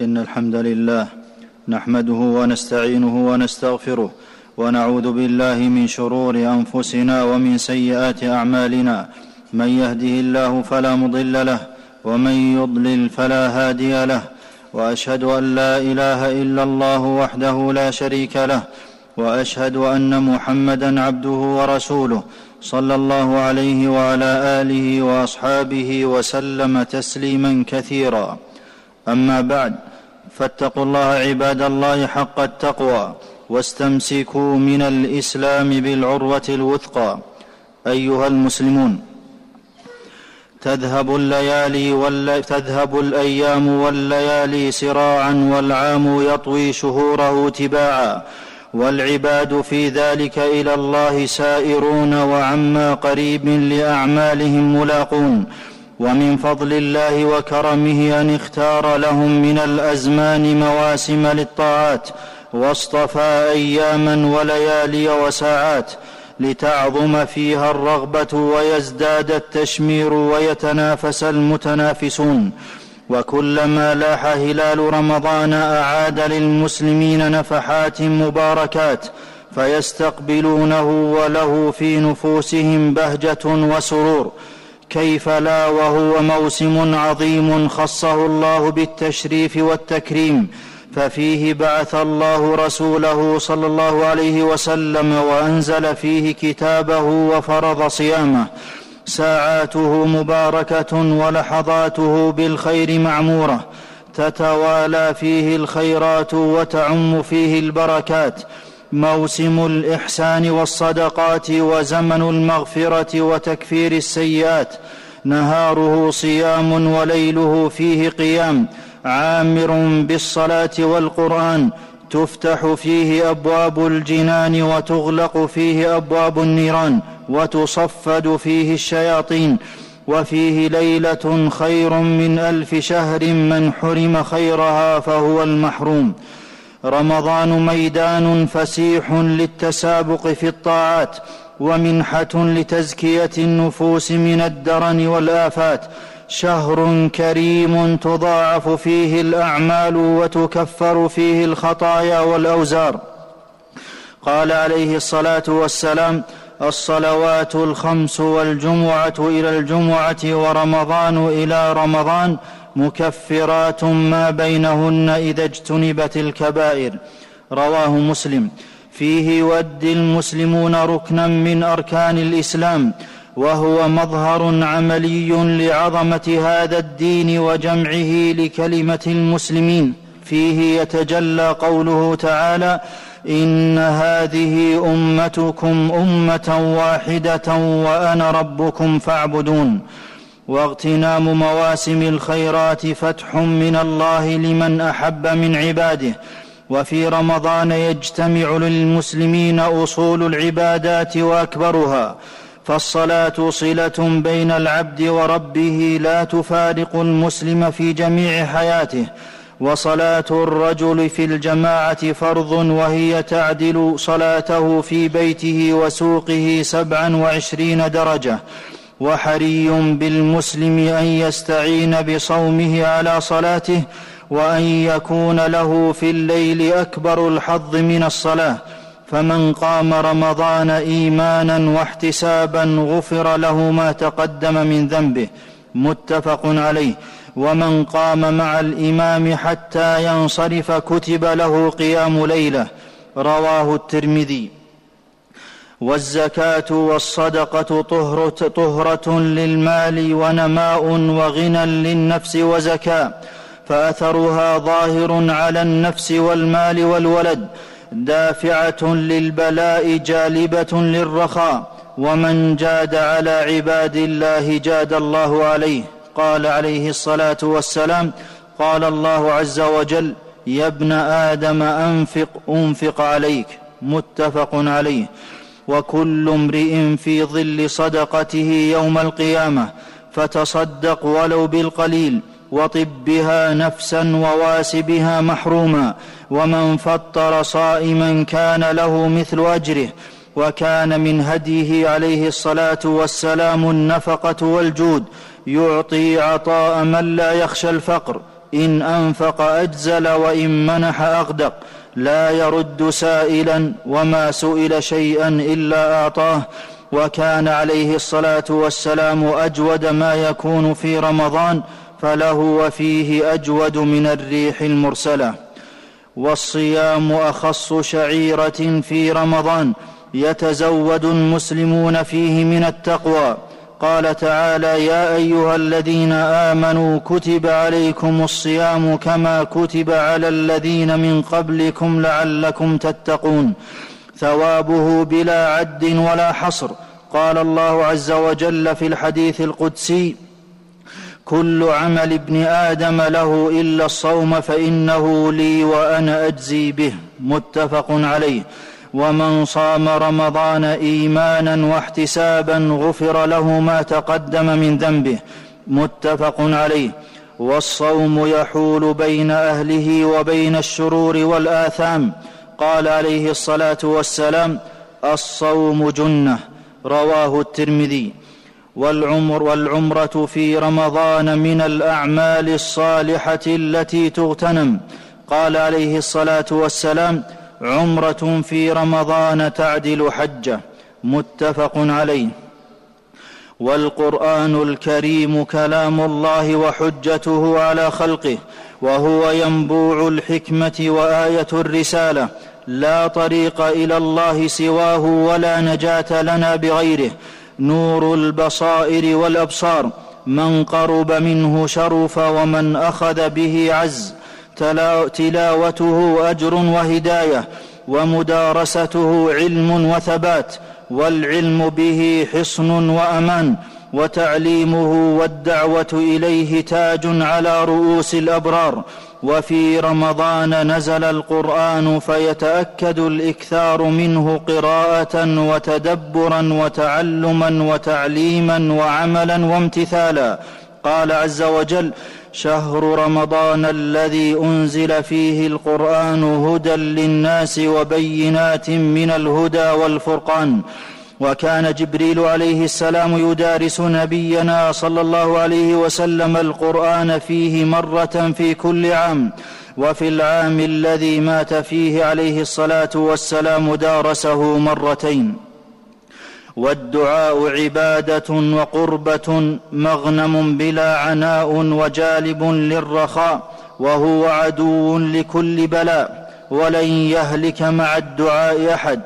إن الحمد لله نحمده ونستعينه ونستغفره ونعوذ بالله من شرور أنفسنا ومن سيئات أعمالنا. من يهده الله فلا مضل له ومن يضلل فلا هادي له. وأشهد أن لا إله إلا الله وحده لا شريك له. وأشهد أن محمدا عبده ورسوله صلى الله عليه وعلى آله وأصحابه وسلم تسليما كثيرا. أما بعد فاتقوا الله عباد الله حق التقوى واستمسكوا من الإسلام بالعروة الوثقى. أيها المسلمون تذهب الليالي واللي تذهب الأيام والليالي سراعا والعام يطوي شهوره تباعا. والعباد في ذلك إلى الله سائرون وعما قريب لأعمالهم ملاقون. ومن فضل الله وكرمه أن اختار لهم من الأزمان مواسم للطاعات واصطفى أياما وليالي وساعات لتعظم فيها الرغبة ويزداد التشمير ويتنافس المتنافسون. وكلما لاح هلال رمضان أعاد للمسلمين نفحات مباركات فيستقبلونه وله في نفوسهم بهجة وسرور. كيف لا وهو موسم عظيم خصه الله بالتشريف والتكريم ففيه بعث الله رسوله صلى الله عليه وسلم وأنزل فيه كتابه وفرض صيامه. ساعاته مباركة ولحظاته بالخير معمورة. تتوالى فيه الخيرات وتعم فيه البركات. موسم الإحسان والصدقات وزمن المغفرة وتكفير السيئات. نهاره صيام وليله فيه قيام عامر بالصلاة والقرآن تفتح فيه أبواب الجنان وتغلق فيه أبواب النيران وتصفد فيه الشياطين وفيه ليلة خير من ألف شهر من حرم خيرها فهو المحروم. رمضان ميدان فسيح للتسابق في الطاعات ومنحة لتزكية النفوس من الدرن والآفات. شهر كريم تضاعف فيه الأعمال وتكفر فيه الخطايا والأوزار. قال عليه الصلاة والسلام الصلوات الخمس والجمعة إلى الجمعة ورمضان إلى رمضان مكفرات ما بينهن إذا اجتنبت الكبائر. رواه مسلم. فيه يؤدي المسلمون ركنا من أركان الإسلام وهو مظهر عملي لعظمة هذا الدين وجمعه لكلمة المسلمين. فيه يتجلى قوله تعالى إن هذه أمتكم أمة واحدة وأنا ربكم فاعبدون. واغتنام مواسم الخيرات فتح من الله لمن أحب من عباده. وفي رمضان يجتمع للمسلمين أصول العبادات وأكبرها. فالصلاة صلة بين العبد وربه لا تفارق المسلم في جميع حياته. وصلاة الرجل في الجماعة فرض وهي تعدل صلاته في بيته وسوقه سبعا وعشرين درجة. وحري بالمسلم أن يستعين بصومه على صلاته وأن يكون له في الليل أكبر الحظ من الصلاة. فمن قام رمضان إيمانا واحتسابا غفر له ما تقدم من ذنبه. متفق عليه. ومن قام مع الإمام حتى ينصرف كتب له قيام ليلة. رواه الترمذي. والزكاة والصدقة طهرة, طهرة للمال ونماء وغنى للنفس وزكاة فأثرها ظاهر على النفس والمال والولد دافعة للبلاء جالبة للرخاء ومن جاد على عباد الله جاد الله عليه. قال عليه الصلاة والسلام قال الله عز وجل يا ابن آدم انفق أنفق عليك. متفق عليه. وكل امرئ في ظل صدقته يوم القيامة فتصدق ولو بالقليل وطب بها نفسا وواس بها محروما ومن فطر صائما كان له مثل أجره وكان من هديه عليه الصلاة والسلام النفقة والجود يعطي عطاء من لا يخشى الفقر إن أنفق أجزل وإن منح أغدق. لا يرد سائلا وما سئل شيئا إلا أعطاه وكان عليه الصلاة والسلام أجود ما يكون في رمضان فلهو فيه أجود من الريح المرسلة. والصيام أخص شعيرة في رمضان يتزود المسلمون فيه من التقوى. قال تعالى يا أيها الذين آمنوا كتب عليكم الصيام كما كتب على الذين من قبلكم لعلكم تتقون. ثوابه بلا عد ولا حصر. قال الله عز وجل في الحديث القدسي كل عمل ابن آدم له إلا الصوم فإنه لي وأنا أجزي به. متفق عليه. ومن صام رمضان إيمانا واحتسابا غفر له ما تقدم من ذنبه متفق عليه. والصوم يحول بين أهله وبين الشرور والآثام. قال عليه الصلاة والسلام الصوم جنة. رواه الترمذي. والعمر والعمرة في رمضان من الأعمال الصالحة التي تغتنم. قال عليه الصلاة والسلام عمرة في رمضان تعدل حجة متفق عليه. والقرآن الكريم كلام الله وحجته على خلقه وهو ينبوع الحكمة وآية الرسالة لا طريق إلى الله سواه ولا نجاة لنا بغيره. نور البصائر والأبصار من قرب منه شرف ومن أخذ به عز. تلاوته أجر وهداية ومدارسته علم وثبات والعلم به حصن وأمان وتعليمه والدعوة إليه تاج على رؤوس الأبرار. وفي رمضان نزل القرآن فيتأكد الإكثار منه قراءة وتدبرا وتعلما وتعليما وعملا وامتثالا. قال عز وجل شهر رمضان الذي أنزل فيه القرآن هدى للناس وبينات من الهدى والفرقان. وكان جبريل عليه السلام يدارس نبينا صلى الله عليه وسلم القرآن فيه مرة في كل عام. وفي العام الذي مات فيه عليه الصلاة والسلام دارسه مرتين. والدعاء عبادة وقربة مغنم بلا عناء وجالب للرخاء وهو عدو لكل بلاء ولن يهلك مع الدعاء أحد.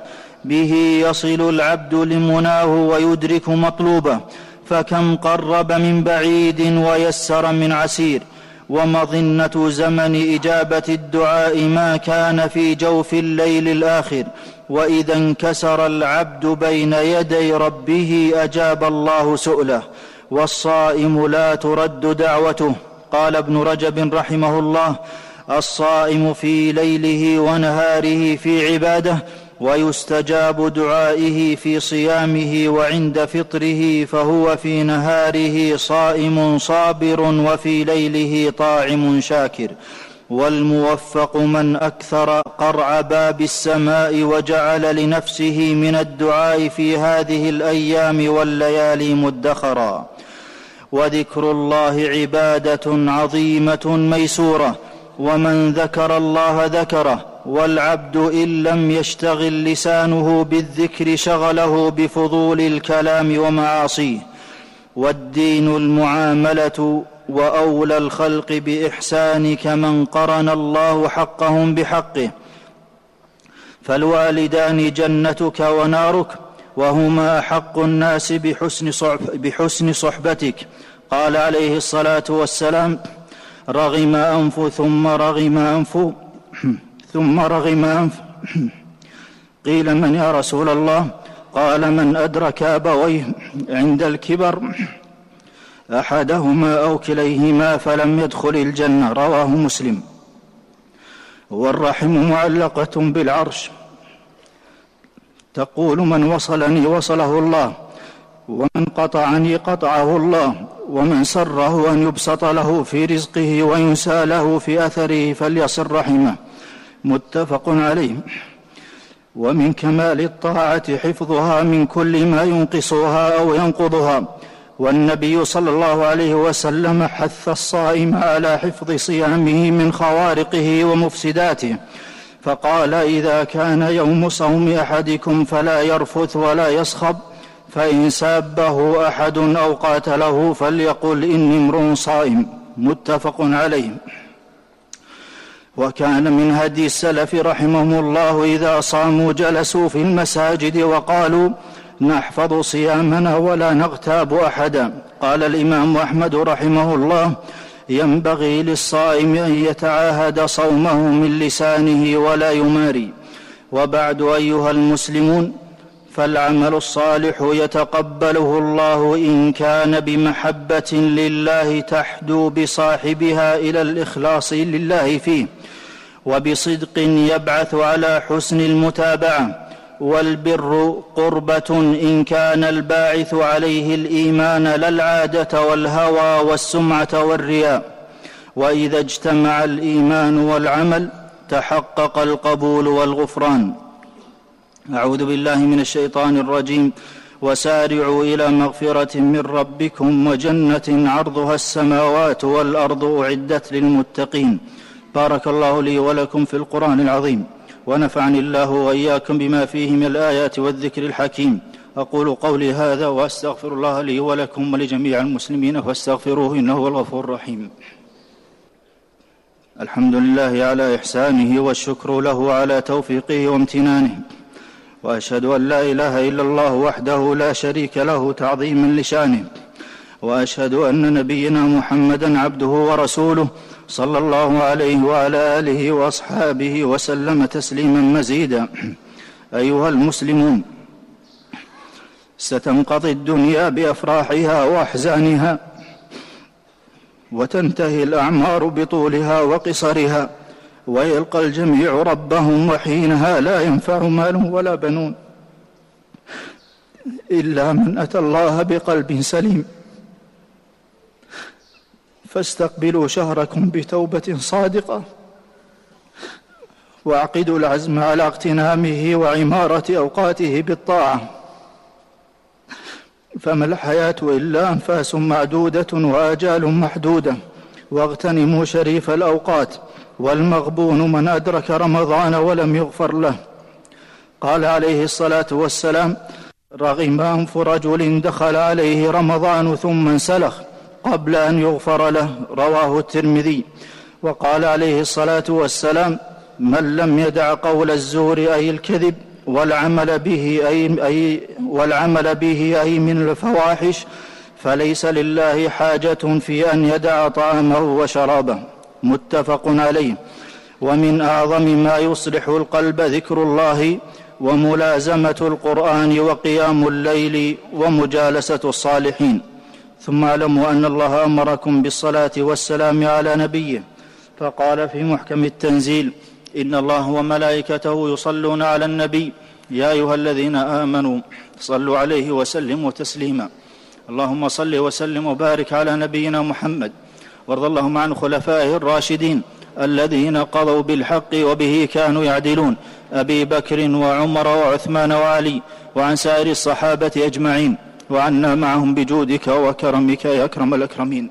به يصل العبد لمناه ويدرك مطلوبه فكم قرب من بعيد ويسر من عسير. ومظنة زمن إجابة الدعاء ما كان في جوف الليل الآخر. وإذا انكسر العبد بين يدي ربه أجاب الله سؤله والصائم لا ترد دعوته. قال ابن رجب رحمه الله الصائم في ليله ونهاره في عباده ويستجاب دعائه في صيامه وعند فطره فهو في نهاره صائم صابر وفي ليله طاعم شاكر. والموفق من أكثر قرع باب السماء وجعل لنفسه من الدعاء في هذه الأيام والليالي مدخرا. وذكر الله عبادة عظيمة ميسورة ومن ذكر الله ذكره والعبد إن لم يشتغل لسانه بالذكر شغله بفضول الكلام ومعاصيه. والدين المعاملة وأولى الخلق باحسانك من قرن الله حقهم بحقه. فالوالدان جنتك ونارك وهما احق الناس بحسن, صحب بحسن صحبتك. قال عليه الصلاة والسلام رغم أنف ثم رغم أنف ثم رغم أنف قيل من يا رسول الله؟ قال من أدرك أبويه عند الكبر أحدهما أو كليهما فلم يدخل الجنة رواه مسلم. والرحم معلقة بالعرش. تقول من وصلني وصله الله ومن قطعني قطعه الله ومن سره أن يبسط له في رزقه وينسى له في أثره فليصل رحمه. متفق عليه. ومن كمال الطاعة حفظها من كل ما ينقصها أو ينقضها. والنبي صلى الله عليه وسلم حث الصائم على حفظ صيامه من خوارقه ومفسداته فقال إذا كان يوم صوم أحدكم فلا يرفث ولا يصخب فإن سابه أحد أو قاتله فليقل إني امرؤ صائم. متفق عليه. وكان من هدي السلف رحمهم الله إذا صاموا جلسوا في المساجد وقالوا نحفظ صيامنا ولا نغتاب أحدا. قال الإمام أحمد رحمه الله ينبغي للصائم أن يتعاهد صومه من لسانه ولا يماري. وبعد أيها المسلمون فالعمل الصالح يتقبله الله إن كان بمحبة لله تحدو بصاحبها إلى الإخلاص لله فيه وبصدق يبعث على حسن المتابعة. والبر قربة إن كان الباعث عليه الإيمان لا العادة والهوى والسمعة والرياء. وإذا اجتمع الإيمان والعمل تحقق القبول والغفران. أعوذ بالله من الشيطان الرجيم. وسارعوا إلى مغفرة من ربكم وجنة عرضها السماوات والأرض أعدت للمتقين. بارك الله لي ولكم في القرآن العظيم. ونفعني الله وإياكم بما فيه من الآيات والذكر الحكيم. أقول قولي هذا وأستغفر الله لي ولكم ولجميع المسلمين فاستغفروه إنه هو الغفور الرحيم. الحمد لله على إحسانه والشكر له على توفيقه وامتنانه. وأشهد أن لا إله إلا الله وحده لا شريك له تعظيما لشانه. وأشهد أن نبينا محمدا عبده ورسوله صلى الله عليه وعلى آله وأصحابه وسلم تسليما مزيدا. أيها المسلمون ستنقضي الدنيا بأفراحها وأحزانها وتنتهي الأعمار بطولها وقصرها ويلقى الجميع ربهم وحينها لا ينفع مال ولا بنون إلا من أتى الله بقلب سليم. فاستقبلوا شهركم بتوبة صادقة. واعقدوا العزم على اغتنامه وعمارة أوقاته بالطاعة. فما الحياة إلا أنفاس معدودة وآجال محدودة. واغتنموا شريف الأوقات. والمغبون من أدرك رمضان ولم يغفر له. قال عليه الصلاة والسلام رغم أنف رجل دخل عليه رمضان ثم انسلخ. قبل أن يغفر له رواه الترمذي. وقال عليه الصلاة والسلام من لم يدع قول الزور أي الكذب والعمل به أي, أي والعمل به أي من الفواحش فليس لله حاجة في أن يدع طعامه وشرابه. متفق عليه. ومن أعظم ما يصلح القلب ذكر الله وملازمة القرآن وقيام الليل ومجالسة الصالحين. ثم اعلموا أن الله أمركم بالصلاة والسلام على نبيه. فقال في محكم التنزيل إن الله وملائكته يصلون على النبي. يا أيها الذين آمنوا صلوا عليه وسلموا تسليما. اللهم صل وسلم وبارك على نبينا محمد. وارض اللهم عن خلفائه الراشدين الذين قضوا بالحق وبه كانوا يعدلون. أبي بكر وعمر وعثمان وعلي وعن سائر الصحابة أجمعين. وعنا معهم بجودك وكرمك يا أكرم الأكرمين.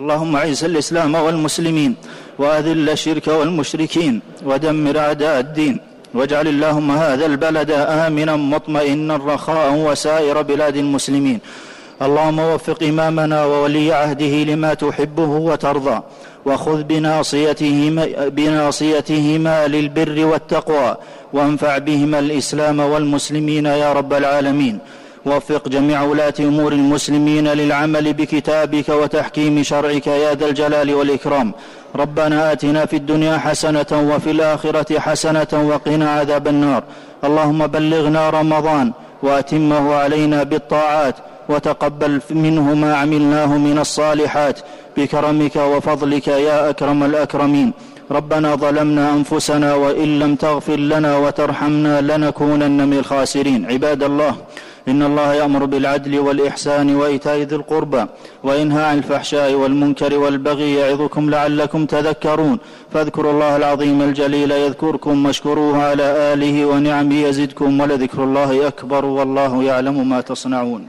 اللهم أعز الإسلام والمسلمين وأذل الشرك والمشركين ودمر أعداء الدين واجعل اللهم هذا البلد آمنا مطمئنا رخاء وسائر بلاد المسلمين. اللهم وفق إمامنا وولي عهده لما تحبه وترضى وخذ بناصيتهما, بناصيتهما للبر والتقوى وانفع بهما الإسلام والمسلمين يا رب العالمين. وفق جميع ولاة أمور المسلمين للعمل بكتابك وتحكيم شرعك يا ذا الجلال والإكرام. ربنا آتنا في الدنيا حسنة وفي الآخرة حسنة وقنا عذاب النار. اللهم بلغنا رمضان وأتمه علينا بالطاعات وتقبل منه ما عملناه من الصالحات. بكرمك وفضلك يا أكرم الأكرمين. ربنا ظلمنا أنفسنا وإن لم تغفر لنا وترحمنا لنكونن من الخاسرين. عباد الله إن الله يأمر بالعدل والإحسان وإيتاء ذي القربى وينهى عن الفحشاء والمنكر والبغي يعظكم لعلكم تذكرون فاذكروا الله العظيم الجليل يذكركم واشكروه على آله ونعمه يزدكم ولذكر الله أكبر والله يعلم ما تصنعون